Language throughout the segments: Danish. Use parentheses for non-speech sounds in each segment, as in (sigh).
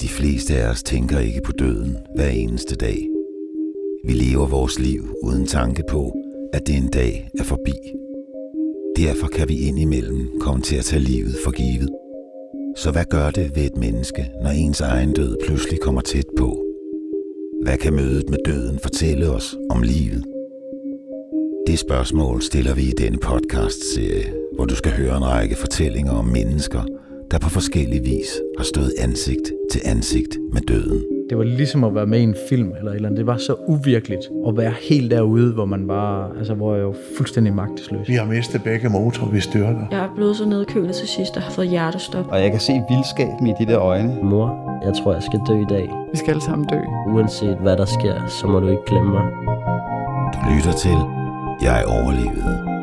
De fleste af os tænker ikke på døden hver eneste dag. Vi lever vores liv uden tanke på, at det en dag er forbi. Derfor kan vi indimellem komme til at tage livet for givet. Så hvad gør det ved et menneske, når ens egen død pludselig kommer tæt på? Hvad kan mødet med døden fortælle os om livet? Det spørgsmål stiller vi i denne podcast-serie, hvor du skal høre en række fortællinger om mennesker, der på forskellig vis har stået ansigt til ansigt med døden. Det var ligesom at være med i en film eller et eller andet. Det var så uvirkeligt at være helt derude, hvor man var, altså hvor jeg var fuldstændig magtesløs. Vi har mistet begge motorer, vi styrter. Jeg er blevet så nedkølet til sidst og har fået hjertestop. Og jeg kan se vildskaben i de der øjne. Mor, jeg tror, jeg skal dø i dag. Vi skal alle sammen dø. Uanset hvad der sker, så må du ikke glemme mig. Du lytter til Jeg overlevede.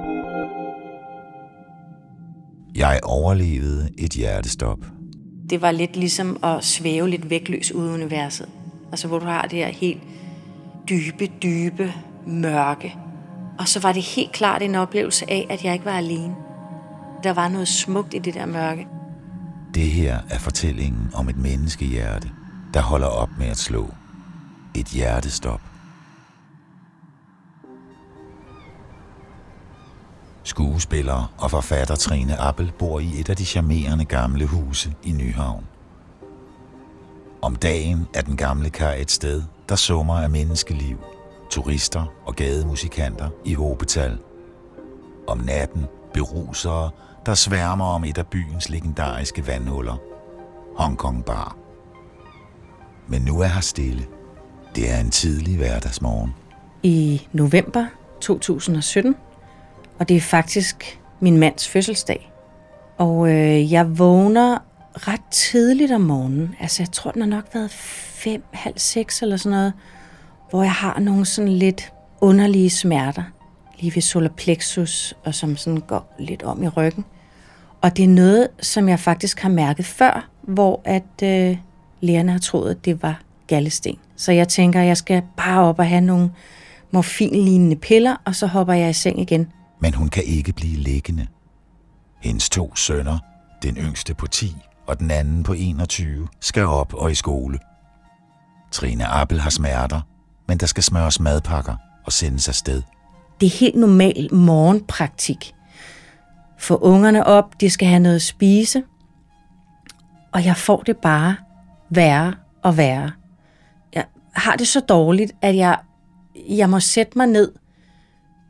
Jeg overlevede et hjertestop. Det var lidt ligesom at svæve lidt vægtløs ude i universet. Altså hvor du har det her helt dybe, dybe mørke. Og så var det helt klart en oplevelse af, at jeg ikke var alene. Der var noget smukt i det der mørke. Det her er fortællingen om et menneskehjerte, der holder op med at slå. Et hjertestop. Skuespiller og forfatter Trine Appel bor i et af de charmerende gamle huse i Nyhavn. Om dagen er den gamle kar et sted, der summer af menneskeliv, turister og gademusikanter i hobetal. Om natten berusere, der sværmer om et af byens legendariske vandhuller, Hongkong Bar. Men nu er her stille. Det er en tidlig hverdagsmorgen. I november 2017 og det er faktisk min mands fødselsdag. Og øh, jeg vågner ret tidligt om morgenen. Altså, jeg tror, den har nok været fem, halv seks eller sådan noget. Hvor jeg har nogle sådan lidt underlige smerter. Lige ved solar plexus, og som sådan går lidt om i ryggen. Og det er noget, som jeg faktisk har mærket før, hvor at øh, lægerne har troet, at det var gallesten. Så jeg tænker, at jeg skal bare op og have nogle morfinlignende piller, og så hopper jeg i seng igen men hun kan ikke blive liggende. Hendes to sønner, den yngste på 10 og den anden på 21, skal op og i skole. Trine Appel har smerter, men der skal smøres madpakker og sendes afsted. Det er helt normal morgenpraktik. Få ungerne op, de skal have noget at spise, og jeg får det bare værre og værre. Jeg har det så dårligt, at jeg, jeg må sætte mig ned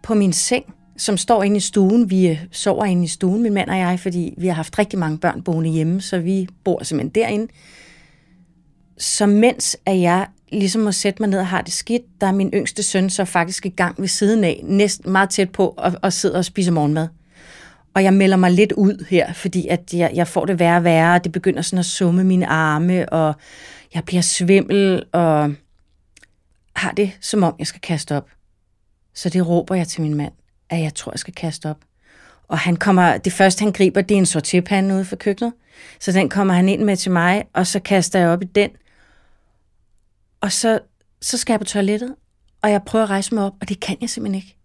på min seng som står inde i stuen. Vi øh, sover inde i stuen, min mand og jeg, fordi vi har haft rigtig mange børn boende hjemme, så vi bor simpelthen derinde. Så mens at jeg ligesom må sætte mig ned og har det skidt, der er min yngste søn så faktisk i gang ved siden af, næsten meget tæt på, og, og sidder og spiser morgenmad. Og jeg melder mig lidt ud her, fordi at jeg, jeg får det værre og værre, og det begynder sådan at summe mine arme, og jeg bliver svimmel, og har det, som om jeg skal kaste op. Så det råber jeg til min mand at jeg tror, jeg skal kaste op. Og han kommer, det første, han griber, det er en sorterpande ude for køkkenet. Så den kommer han ind med til mig, og så kaster jeg op i den. Og så, så skal jeg på toilettet, og jeg prøver at rejse mig op, og det kan jeg simpelthen ikke.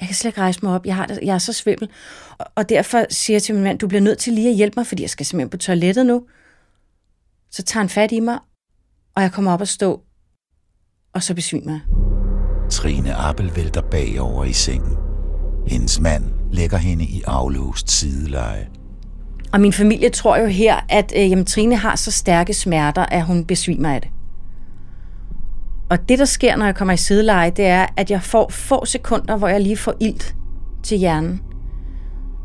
Jeg kan slet ikke rejse mig op. Jeg, har det, jeg er så svimmel. Og, og derfor siger jeg til min mand, du bliver nødt til lige at hjælpe mig, fordi jeg skal simpelthen på toilettet nu. Så tager han fat i mig, og jeg kommer op og stå, og så besvimer jeg. Trine Appel vælter bagover i sengen. Hendes mand lægger hende i aflåst sideleje. Og min familie tror jo her, at øh, jamen, Trine har så stærke smerter, at hun besvimer af det. Og det, der sker, når jeg kommer i sideleje, det er, at jeg får få sekunder, hvor jeg lige får ilt til hjernen.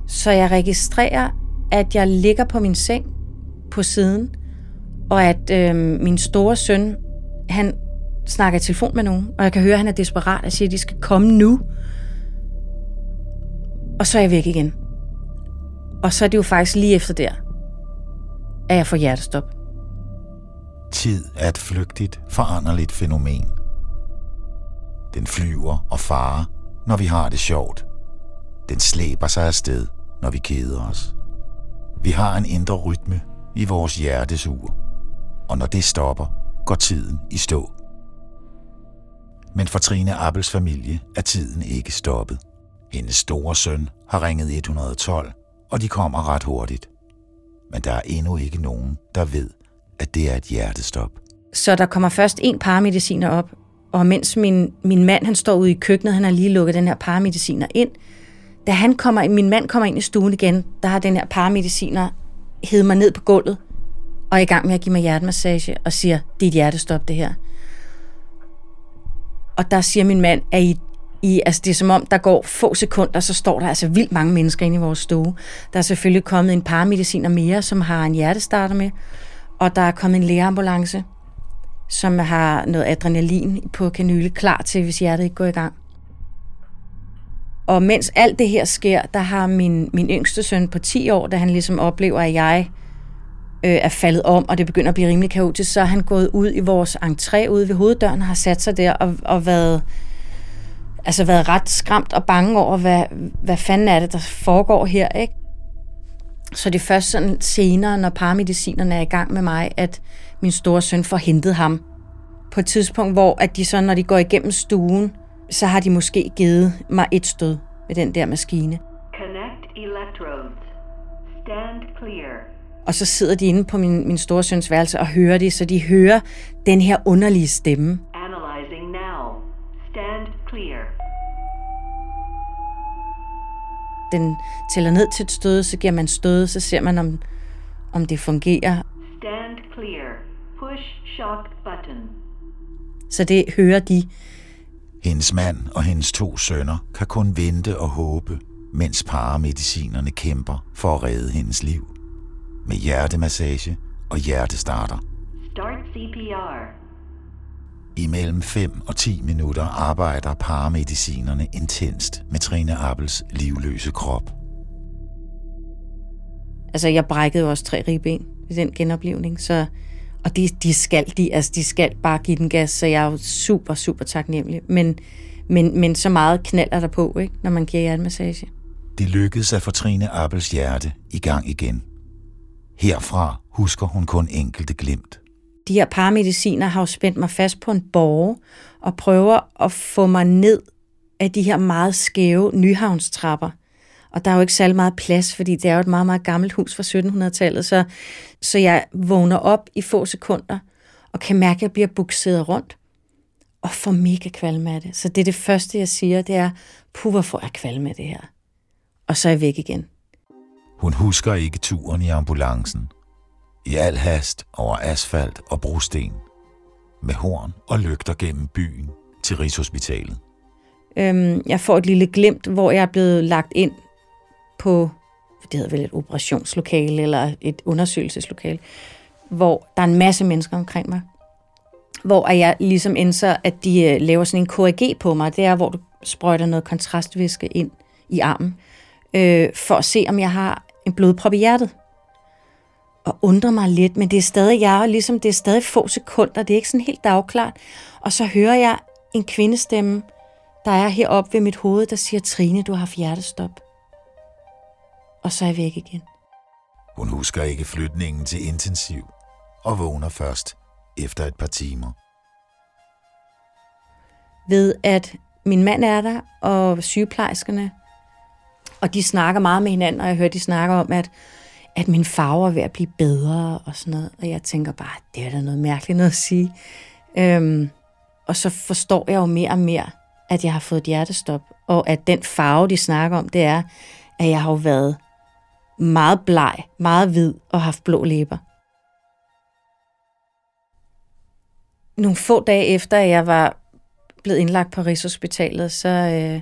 Så jeg registrerer, at jeg ligger på min seng på siden, og at øh, min store søn, han snakker i telefon med nogen, og jeg kan høre, at han er desperat og siger, at de skal komme nu. Og så er jeg væk igen. Og så er det jo faktisk lige efter der, at jeg får hjertestop. Tid er et flygtigt, foranderligt fænomen. Den flyver og farer, når vi har det sjovt. Den slæber sig afsted, når vi keder os. Vi har en indre rytme i vores hjertesur, og når det stopper, går tiden i stå. Men for Trine Appels familie er tiden ikke stoppet. Hendes store søn har ringet 112, og de kommer ret hurtigt. men der er endnu ikke nogen, der ved, at det er et hjertestop. Så der kommer først en paramediciner op, og mens min, min mand han står ude i køkkenet, han har lige lukket den her paramediciner ind, da han kommer, min mand kommer ind i stuen igen, der har den her paramediciner hævet mig ned på gulvet, og er i gang med at give mig hjertemassage, og siger, det er et hjertestop det her. Og der siger min mand, at I, I, altså det er som om, der går få sekunder, så står der altså vildt mange mennesker inde i vores stue. Der er selvfølgelig kommet en paramediciner mere, som har en hjertestarter med, og der er kommet en lægeambulance, som har noget adrenalin på kanyle klar til, hvis hjertet ikke går i gang. Og mens alt det her sker, der har min, min yngste søn på 10 år, da han ligesom oplever, at jeg øh, er faldet om, og det begynder at blive rimelig kaotisk, så er han gået ud i vores entré ude ved hoveddøren og har sat sig der og, og været, altså været ret skræmt og bange over, hvad, hvad fanden er det, der foregår her, ikke? Så det er først sådan senere, når paramedicinerne er i gang med mig, at min store søn får hentet ham. På et tidspunkt, hvor at de så, når de går igennem stuen, så har de måske givet mig et stød med den der maskine. Connect electrodes. Stand clear. Og så sidder de inde på min, min store søns værelse og hører det, så de hører den her underlige stemme. Analyzing now. Stand clear. Den tæller ned til et stød, så giver man stød, så ser man, om, om det fungerer. Stand clear. Push shock button. Så det hører de. Hendes mand og hendes to sønner kan kun vente og håbe, mens paramedicinerne kæmper for at redde hendes liv. Med hjertemassage og hjertestarter. Start CPR. Imellem 5 og 10 minutter arbejder paramedicinerne intenst med Trine Appels livløse krop. Altså, jeg brækkede jo også tre ribben i den genoplevning, så, og de, de, skal, de, altså, de skal bare give den gas, så jeg er jo super, super taknemmelig. Men, men, men så meget knaller der på, ikke, når man giver hjertemassage. Det lykkedes at få Trine Appels hjerte i gang igen. Herfra husker hun kun enkelte glimt. De her paramediciner har jo spændt mig fast på en borg og prøver at få mig ned af de her meget skæve Nyhavnstrapper. Og der er jo ikke særlig meget plads, fordi det er jo et meget, meget gammelt hus fra 1700-tallet. Så, så jeg vågner op i få sekunder og kan mærke, at jeg bliver bukseret rundt og får mega kvalme af det. Så det er det første, jeg siger, det er, puh, hvor får jeg kvalme af det her? Og så er jeg væk igen. Hun husker ikke turen i ambulancen. I al hast over asfalt og brosten. Med horn og lygter gennem byen til Rigshospitalet. Øhm, jeg får et lille glimt, hvor jeg er blevet lagt ind på, det hedder vel et operationslokale eller et undersøgelseslokale, hvor der er en masse mennesker omkring mig. Hvor jeg ligesom indser, at de øh, laver sådan en KAG på mig. Det er, hvor du sprøjter noget kontrastvæske ind i armen, øh, for at se, om jeg har en blodprop i hjertet. Og undrer mig lidt, men det er stadig jeg, og ligesom det er stadig få sekunder, det er ikke sådan helt dagklart. Og så hører jeg en kvindestemme, der er heroppe ved mit hoved, der siger, Trine, du har haft hjertestop. Og så er jeg væk igen. Hun husker ikke flytningen til intensiv og vågner først efter et par timer. Ved at min mand er der, og sygeplejerskerne, og de snakker meget med hinanden, og jeg hører, de snakker om, at, at min farve er ved at blive bedre og sådan noget. Og jeg tænker bare, det er da noget mærkeligt noget at sige. Øhm, og så forstår jeg jo mere og mere, at jeg har fået et hjertestop, og at den farve, de snakker om, det er, at jeg har jo været meget bleg, meget hvid og haft blå læber. Nogle få dage efter, at jeg var blevet indlagt på Rigshospitalet, så, øh,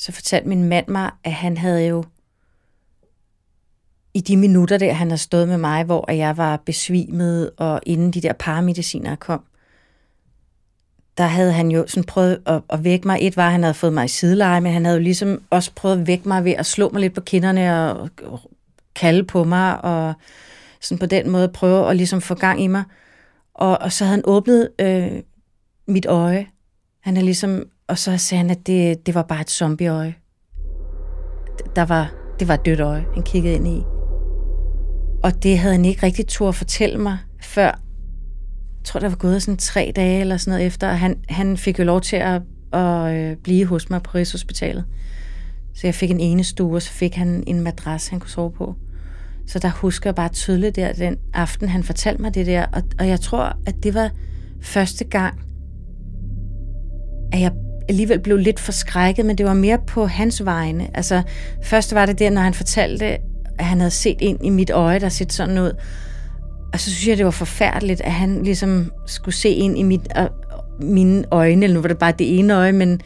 så fortalte min mand mig, at han havde jo i de minutter der, han har stået med mig, hvor jeg var besvimet, og inden de der paramediciner kom, der havde han jo sådan prøvet at, at vække mig. Et var, at han havde fået mig i sideleje, men han havde jo ligesom også prøvet at vække mig ved at slå mig lidt på kinderne og, og kalde på mig, og sådan på den måde prøve at ligesom få gang i mig. Og, og så havde han åbnet øh, mit øje. Han havde ligesom, og så sagde han, at det, det var bare et zombieøje. Der var, det var et dødt øje, han kiggede ind i. Og det havde han ikke rigtig tur at fortælle mig, før jeg tror, der var gået sådan tre dage eller sådan noget efter, og han, han fik jo lov til at, at øh, blive hos mig på Rigshospitalet. Så jeg fik en ene stue, og så fik han en madras, han kunne sove på. Så der husker jeg bare tydeligt der, den aften, han fortalte mig det der. Og, og jeg tror, at det var første gang, at jeg alligevel blev lidt forskrækket, men det var mere på hans vegne. Altså, først var det der, når han fortalte, at han havde set ind i mit øje, der set sådan ud. Og så synes jeg, det var forfærdeligt, at han ligesom skulle se ind i mit, og, mine øjne, eller nu var det bare det ene øje, men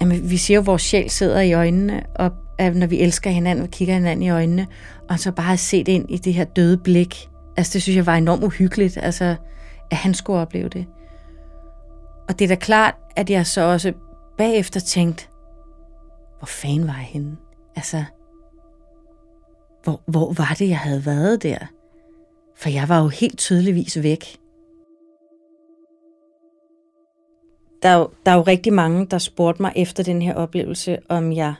jamen, vi siger jo, at vores sjæl sidder i øjnene, og at når vi elsker hinanden, og kigger hinanden i øjnene, og så bare set ind i det her døde blik. Altså, det synes jeg var enormt uhyggeligt, altså, at han skulle opleve det. Og det er da klart, at jeg så også bagefter tænkte, hvor fanden var jeg henne? Altså, hvor, hvor var det, jeg havde været der? For jeg var jo helt tydeligvis væk. Der er, jo, der er jo rigtig mange, der spurgte mig efter den her oplevelse, om jeg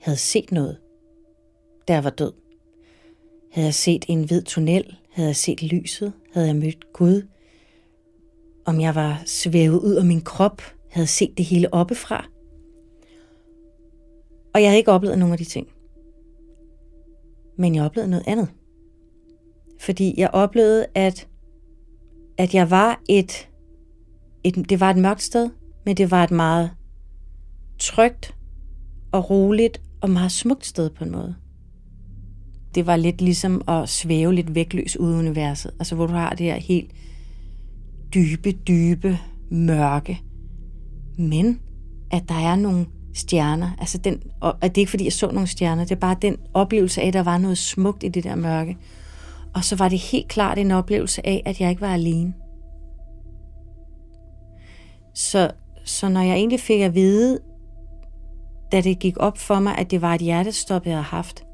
havde set noget, da jeg var død. Havde jeg set en hvid tunnel? Havde jeg set lyset? Havde jeg mødt Gud? Om jeg var svævet ud af min krop? Havde set det hele oppefra? Og jeg havde ikke oplevet nogen af de ting. Men jeg oplevede noget andet. Fordi jeg oplevede, at, at jeg var et, et... Det var et mørkt sted, men det var et meget trygt og roligt og meget smukt sted på en måde. Det var lidt ligesom at svæve lidt vægtløs ude i universet. Altså hvor du har det her helt dybe, dybe mørke. Men at der er nogle stjerner. Altså den, og det er ikke fordi, jeg så nogle stjerner. Det er bare den oplevelse af, at der var noget smukt i det der mørke. Og så var det helt klart en oplevelse af, at jeg ikke var alene. Så, så når jeg egentlig fik at vide, da det gik op for mig, at det var et hjertestop, jeg havde haft,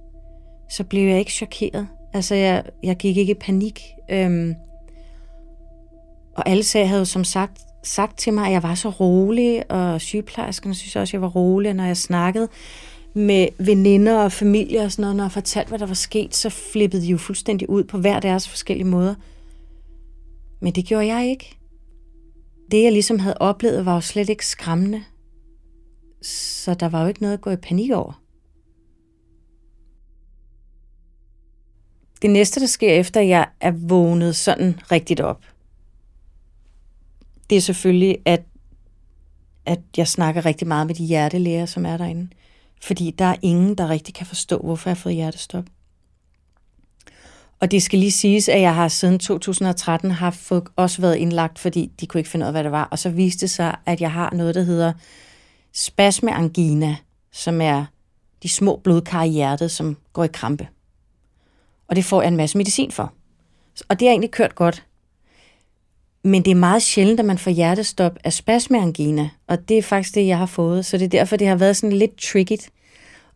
så blev jeg ikke chokeret. Altså, jeg, jeg gik ikke i panik. Øhm, og alle sagde, havde jo som sagt sagt til mig, at jeg var så rolig, og sygeplejerskerne synes også, at jeg var rolig, når jeg snakkede med veninder og familie og sådan noget, når jeg fortalte, hvad der var sket, så flippede de jo fuldstændig ud på hver deres forskellige måder. Men det gjorde jeg ikke. Det, jeg ligesom havde oplevet, var jo slet ikke skræmmende. Så der var jo ikke noget at gå i panik over. Det næste, der sker efter, at jeg er vågnet sådan rigtigt op, det er selvfølgelig, at, at jeg snakker rigtig meget med de hjertelæger, som er derinde. Fordi der er ingen, der rigtig kan forstå, hvorfor jeg har fået hjertestop. Og det skal lige siges, at jeg har siden 2013 har fået, også været indlagt, fordi de kunne ikke finde ud af, hvad det var. Og så viste det sig, at jeg har noget, der hedder spasmeangina, som er de små blodkar i hjertet, som går i krampe. Og det får jeg en masse medicin for. Og det har egentlig kørt godt. Men det er meget sjældent, at man får hjertestop af spasmeangina, og det er faktisk det, jeg har fået. Så det er derfor, det har været sådan lidt tricky.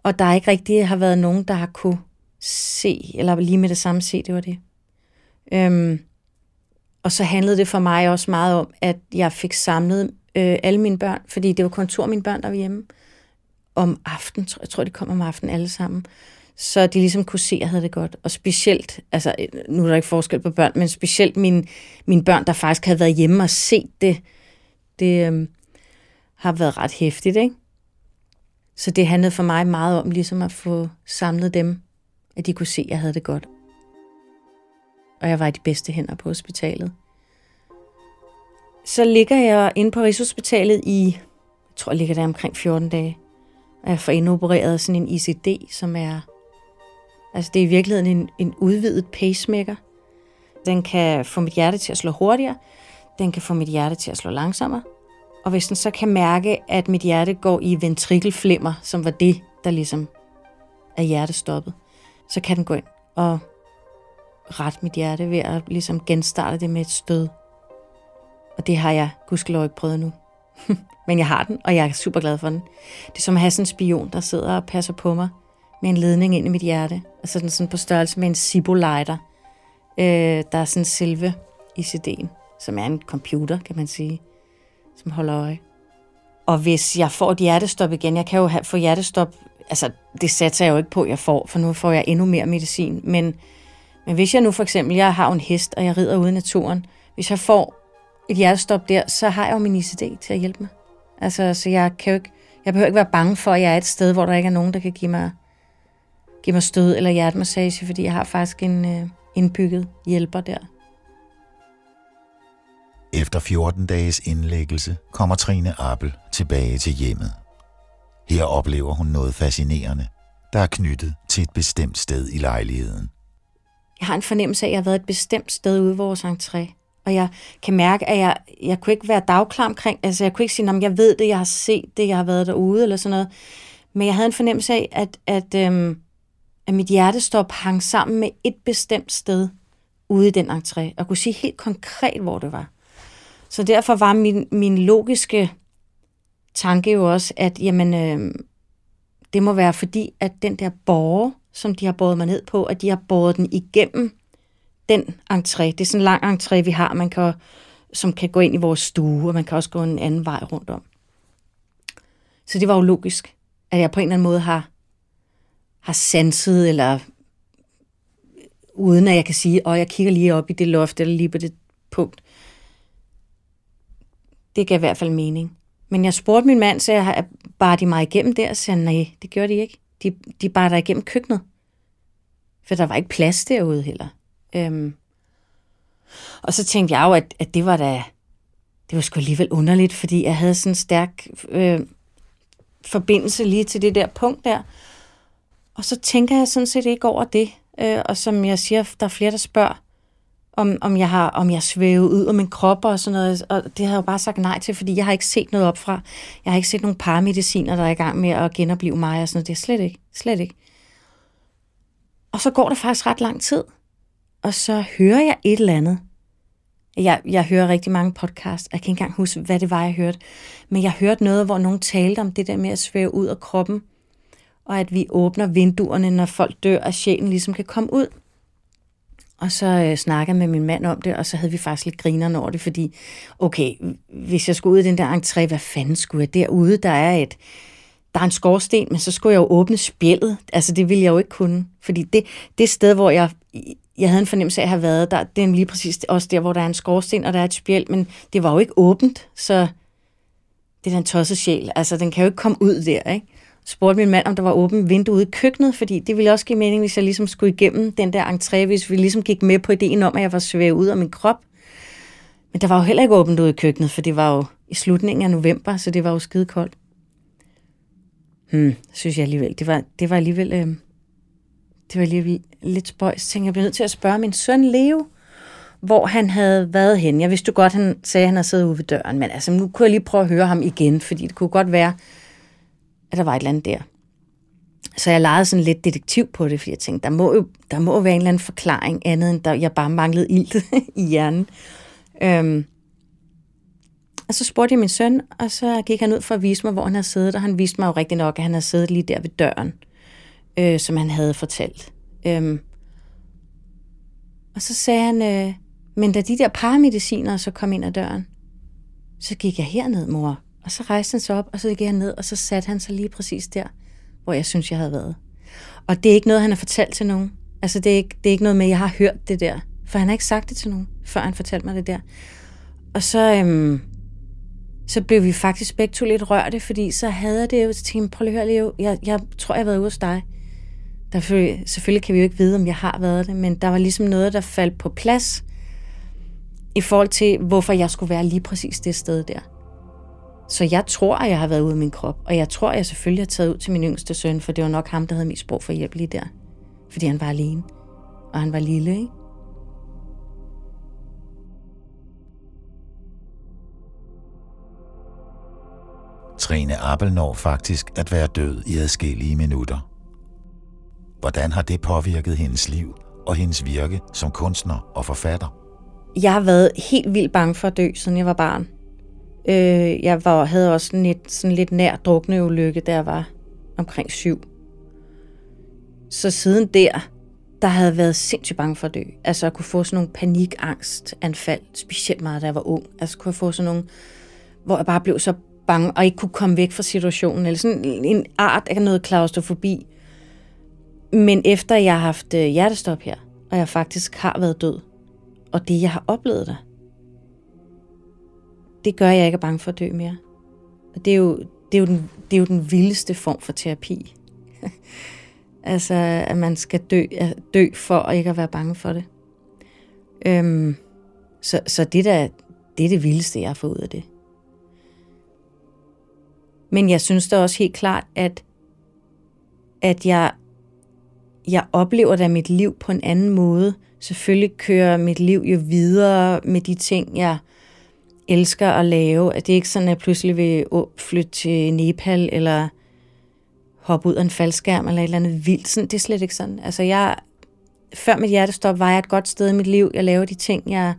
Og der er ikke rigtig har været nogen, der har kunne se, eller lige med det samme se, det var det. Øhm, og så handlede det for mig også meget om, at jeg fik samlet øh, alle mine børn, fordi det var kontor mine børn, der var hjemme om aftenen. Jeg tror, de kom om aftenen alle sammen så de ligesom kunne se, at jeg havde det godt. Og specielt, altså nu er der ikke forskel på børn, men specielt mine, mine børn, der faktisk havde været hjemme og set det, det øhm, har været ret hæftigt, ikke? Så det handlede for mig meget om ligesom at få samlet dem, at de kunne se, at jeg havde det godt. Og jeg var i de bedste hænder på hospitalet. Så ligger jeg inde på Rigshospitalet i, jeg tror, jeg ligger der omkring 14 dage. Og jeg får indopereret sådan en ICD, som er Altså det er i virkeligheden en, en udvidet pacemaker. Den kan få mit hjerte til at slå hurtigere. Den kan få mit hjerte til at slå langsommere. Og hvis den så kan mærke, at mit hjerte går i ventrikelflimmer, som var det, der ligesom er hjertestoppet, så kan den gå ind og rette mit hjerte ved at ligesom genstarte det med et stød. Og det har jeg gudskelov ikke prøvet nu. (laughs) Men jeg har den, og jeg er super glad for den. Det er som at have sådan en spion, der sidder og passer på mig med en ledning ind i mit hjerte. Altså den sådan på størrelse med en Sibo-lighter. Øh, der er sådan selve ICD'en, som er en computer, kan man sige, som holder øje. Og hvis jeg får et hjertestop igen, jeg kan jo have, få hjertestop, altså det satser jeg jo ikke på, jeg får, for nu får jeg endnu mere medicin. Men, men hvis jeg nu for eksempel, jeg har en hest, og jeg rider ude i naturen, hvis jeg får et hjertestop der, så har jeg jo min ICD til at hjælpe mig. Altså, så jeg kan jo ikke, jeg behøver ikke være bange for, at jeg er et sted, hvor der ikke er nogen, der kan give mig give mig stød eller hjertemassage, fordi jeg har faktisk en øh, indbygget hjælper der. Efter 14 dages indlæggelse kommer Trine Appel tilbage til hjemmet. Her oplever hun noget fascinerende, der er knyttet til et bestemt sted i lejligheden. Jeg har en fornemmelse af, at jeg har været et bestemt sted ude i vores entré. Og jeg kan mærke, at jeg, jeg kunne ikke være dagklar omkring, altså jeg kunne ikke sige, at jeg ved det, jeg har set det, jeg har været derude, eller sådan noget. Men jeg havde en fornemmelse af, at, at, øhm, at mit hjertestop hang sammen med et bestemt sted ude i den entré, og kunne sige helt konkret, hvor det var. Så derfor var min, min logiske tanke jo også, at jamen, øh, det må være fordi, at den der borger, som de har båret mig ned på, at de har båret den igennem den entré. Det er sådan en lang entré, vi har, man kan, som kan gå ind i vores stue, og man kan også gå en anden vej rundt om. Så det var jo logisk, at jeg på en eller anden måde har, har sanset, eller uden at jeg kan sige, at jeg kigger lige op i det loft, eller lige på det punkt. Det gav i hvert fald mening. Men jeg spurgte min mand, så jeg bare de mig igennem der, og sagde nej, det gjorde de ikke. De, de bare der igennem køkkenet. For der var ikke plads derude heller. Øhm. Og så tænkte jeg jo, at, at det var da, det var sgu alligevel underligt, fordi jeg havde sådan en stærk øh, forbindelse lige til det der punkt der. Og så tænker jeg sådan set ikke over det. Øh, og som jeg siger, der er flere, der spørger, om, om jeg har om jeg svævet ud af min krop og sådan noget. Og det har jeg jo bare sagt nej til, fordi jeg har ikke set noget op fra. Jeg har ikke set nogen paramediciner, der er i gang med at genopleve mig og sådan noget. Det er slet ikke. Slet ikke. Og så går der faktisk ret lang tid. Og så hører jeg et eller andet. Jeg, jeg hører rigtig mange podcasts. Jeg kan ikke engang huske, hvad det var, jeg hørte. Men jeg hørte noget, hvor nogen talte om det der med at svæve ud af kroppen. Og at vi åbner vinduerne, når folk dør, og sjælen ligesom kan komme ud. Og så øh, snakkede jeg med min mand om det, og så havde vi faktisk lidt grinerne over det, fordi, okay, hvis jeg skulle ud i den der entré, hvad fanden skulle jeg derude? Der er et, der er en skorsten, men så skulle jeg jo åbne spjældet. Altså, det ville jeg jo ikke kunne. Fordi det, det sted, hvor jeg, jeg havde en fornemmelse af at have været, der, det er lige præcis også der, hvor der er en skorsten, og der er et spjæld, men det var jo ikke åbent, så det er den tosset sjæl. Altså, den kan jo ikke komme ud der, ikke? Spurgte min mand, om der var åbent vindue ude i køkkenet, fordi det ville også give mening, hvis jeg ligesom skulle igennem den der entré, hvis vi ligesom gik med på ideen om, at jeg var svævet ud af min krop. Men der var jo heller ikke åbent ude i køkkenet, for det var jo i slutningen af november, så det var jo skide koldt. Hmm, synes jeg alligevel. Det var, det var alligevel... Øh, det var alligevel lidt spøjs. Tænkte, jeg blev nødt til at spørge min søn Leo, hvor han havde været hen. Jeg vidste jo godt, han sagde, at han havde siddet ude ved døren, men altså, nu kunne jeg lige prøve at høre ham igen, fordi det kunne godt være, at der var et eller andet der. Så jeg legede sådan lidt detektiv på det, fordi jeg tænkte, der må jo der må være en eller anden forklaring andet, end der jeg bare manglede ilt (laughs) i hjernen. Øhm. Og så spurgte jeg min søn, og så gik han ud for at vise mig, hvor han havde siddet, og han viste mig jo rigtig nok, at han havde siddet lige der ved døren, øh, som han havde fortalt. Øhm. Og så sagde han, øh, men da de der paramediciner så kom ind ad døren, så gik jeg herned, mor. Og så rejste han sig op, og så gik han ned, og så satte han sig lige præcis der, hvor jeg synes, jeg havde været. Og det er ikke noget, han har fortalt til nogen. Altså, det er ikke, det er ikke noget med, at jeg har hørt det der. For han har ikke sagt det til nogen, før han fortalte mig det der. Og så, øhm, så blev vi faktisk begge to lidt rørte, fordi så havde jeg det jo, til tænkte prøv lige at høre, Leo, jeg, jeg tror, jeg har været ude hos dig. Der, selvfølgelig kan vi jo ikke vide, om jeg har været det, men der var ligesom noget, der faldt på plads, i forhold til, hvorfor jeg skulle være lige præcis det sted der. Så jeg tror, at jeg har været ude af min krop, og jeg tror, at jeg selvfølgelig har taget ud til min yngste søn, for det var nok ham, der havde mest brug for hjælp lige der. Fordi han var alene, og han var lille, ikke? Trine Appel når faktisk at være død i adskillige minutter. Hvordan har det påvirket hendes liv og hendes virke som kunstner og forfatter? Jeg har været helt vildt bange for at dø, siden jeg var barn. Øh, jeg var, havde også en lidt, sådan lidt nær drukne ulykke, da jeg var omkring syv. Så siden der, der havde jeg været sindssygt bange for at dø. Altså at kunne få sådan nogle panikangstanfald, specielt meget, da jeg var ung. Altså kunne jeg få sådan nogle, hvor jeg bare blev så bange, og ikke kunne komme væk fra situationen, eller sådan en art af noget klaustrofobi. Men efter jeg har haft øh, hjertestop her, og jeg faktisk har været død, og det jeg har oplevet der, det gør, at jeg ikke er bange for at dø mere. Og det er jo, det er jo, den, det er jo den vildeste form for terapi. (laughs) Altså, at man skal dø, at dø for at ikke at være bange for det. Øhm, så, så det, der, det er det vildeste, jeg har fået ud af det. Men jeg synes da også helt klart, at, at jeg, jeg oplever da mit liv på en anden måde. Selvfølgelig kører mit liv jo videre med de ting, jeg elsker at lave. At det er ikke sådan, at jeg pludselig vil flytte til Nepal, eller hoppe ud af en faldskærm, eller et eller andet vildt. Sådan, det er slet ikke sådan. Altså jeg, før mit hjertestop var jeg et godt sted i mit liv. Jeg laver de ting, jeg,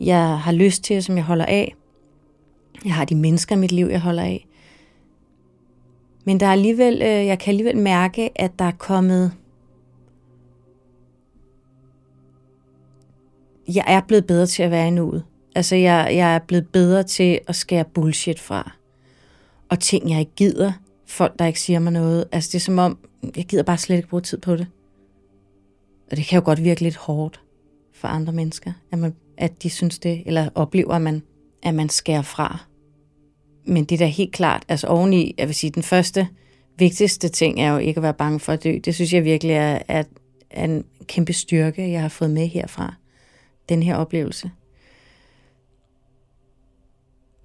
jeg har lyst til, som jeg holder af. Jeg har de mennesker i mit liv, jeg holder af. Men der er alligevel, øh, jeg kan alligevel mærke, at der er kommet... Jeg er blevet bedre til at være i nuet. Altså, jeg, jeg er blevet bedre til at skære bullshit fra. Og ting, jeg ikke gider. Folk, der ikke siger mig noget. Altså, det er som om, jeg gider bare slet ikke bruge tid på det. Og det kan jo godt virke lidt hårdt for andre mennesker, at, man, at de synes det, eller oplever, at man, at man skærer fra. Men det er da helt klart, altså oveni, jeg vil sige, den første vigtigste ting er jo ikke at være bange for at dø. Det synes jeg virkelig er, er, er en kæmpe styrke, jeg har fået med herfra. Den her oplevelse.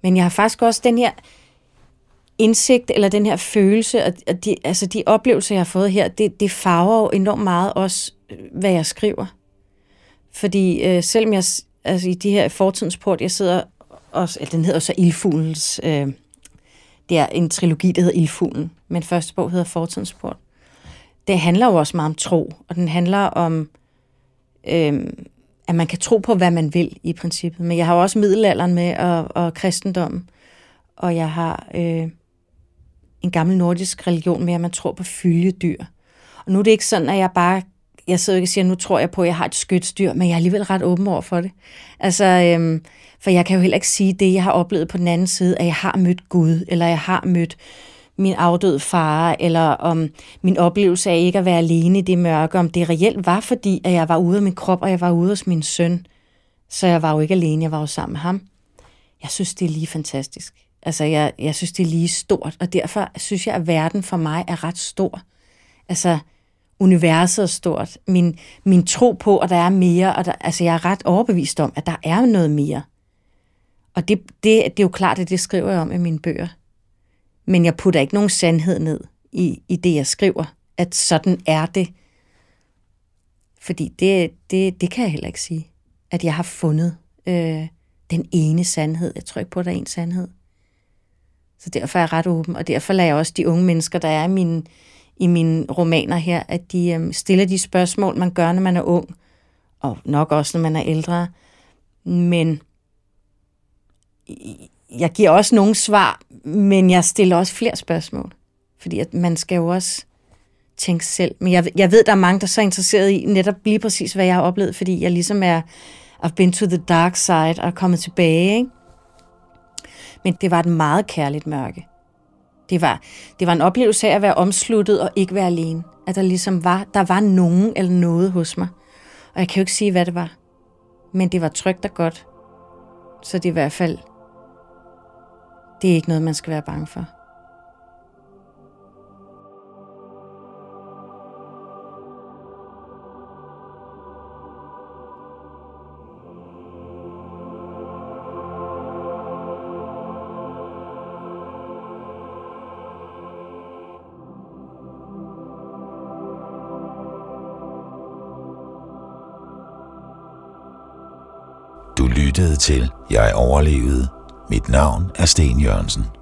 Men jeg har faktisk også den her indsigt, eller den her følelse, og de, altså de oplevelser, jeg har fået her, det, det farver jo enormt meget også, øh, hvad jeg skriver. Fordi øh, selvom jeg, altså i de her fortidens port, jeg sidder også, eller den hedder så Ildfuglens, øh, det er en trilogi, der hedder Ildfuglen, men første bog hedder Fortidens port. Det handler jo også meget om tro, og den handler om, øh, at man kan tro på, hvad man vil i princippet. Men jeg har jo også middelalderen med, og, og kristendommen, og jeg har øh, en gammel nordisk religion med, at man tror på følgedyr. Og nu er det ikke sådan, at jeg bare jeg sidder ikke og siger, nu tror jeg på, at jeg har et skytsdyr, men jeg er alligevel ret åben over for det. Altså, øhm, for jeg kan jo heller ikke sige det, jeg har oplevet på den anden side, at jeg har mødt Gud, eller jeg har mødt min afdøde far, eller om min oplevelse af ikke at være alene i det mørke, om det reelt var, fordi at jeg var ude af min krop, og jeg var ude hos min søn. Så jeg var jo ikke alene, jeg var jo sammen med ham. Jeg synes, det er lige fantastisk. Altså, jeg, jeg synes, det er lige stort, og derfor synes jeg, at verden for mig er ret stor. Altså, universet er stort. Min, min tro på, at der er mere, og der, altså jeg er ret overbevist om, at der er noget mere. Og det, det, det er jo klart, at det skriver jeg om i mine bøger. Men jeg putter ikke nogen sandhed ned i, i det, jeg skriver, at sådan er det. Fordi det, det, det kan jeg heller ikke sige, at jeg har fundet øh, den ene sandhed. Jeg tror ikke på, at der er en sandhed. Så derfor er jeg ret åben, og derfor lader jeg også de unge mennesker, der er i mine, i mine romaner her, at de øh, stiller de spørgsmål, man gør, når man er ung, og nok også, når man er ældre. Men jeg giver også nogle svar, men jeg stiller også flere spørgsmål. Fordi at man skal jo også tænke selv. Men jeg, jeg ved, der er mange, der er så interesseret i netop lige præcis, hvad jeg har oplevet, fordi jeg ligesom er, I've been to the dark side og er kommet tilbage. Ikke? Men det var et meget kærligt mørke. Det var, det var en oplevelse af at være omsluttet og ikke være alene. At der ligesom var, der var nogen eller noget hos mig. Og jeg kan jo ikke sige, hvad det var. Men det var trygt og godt. Så det er i hvert fald, det er ikke noget, man skal være bange for. lyttede til Jeg overlevede. Mit navn er Sten Jørgensen.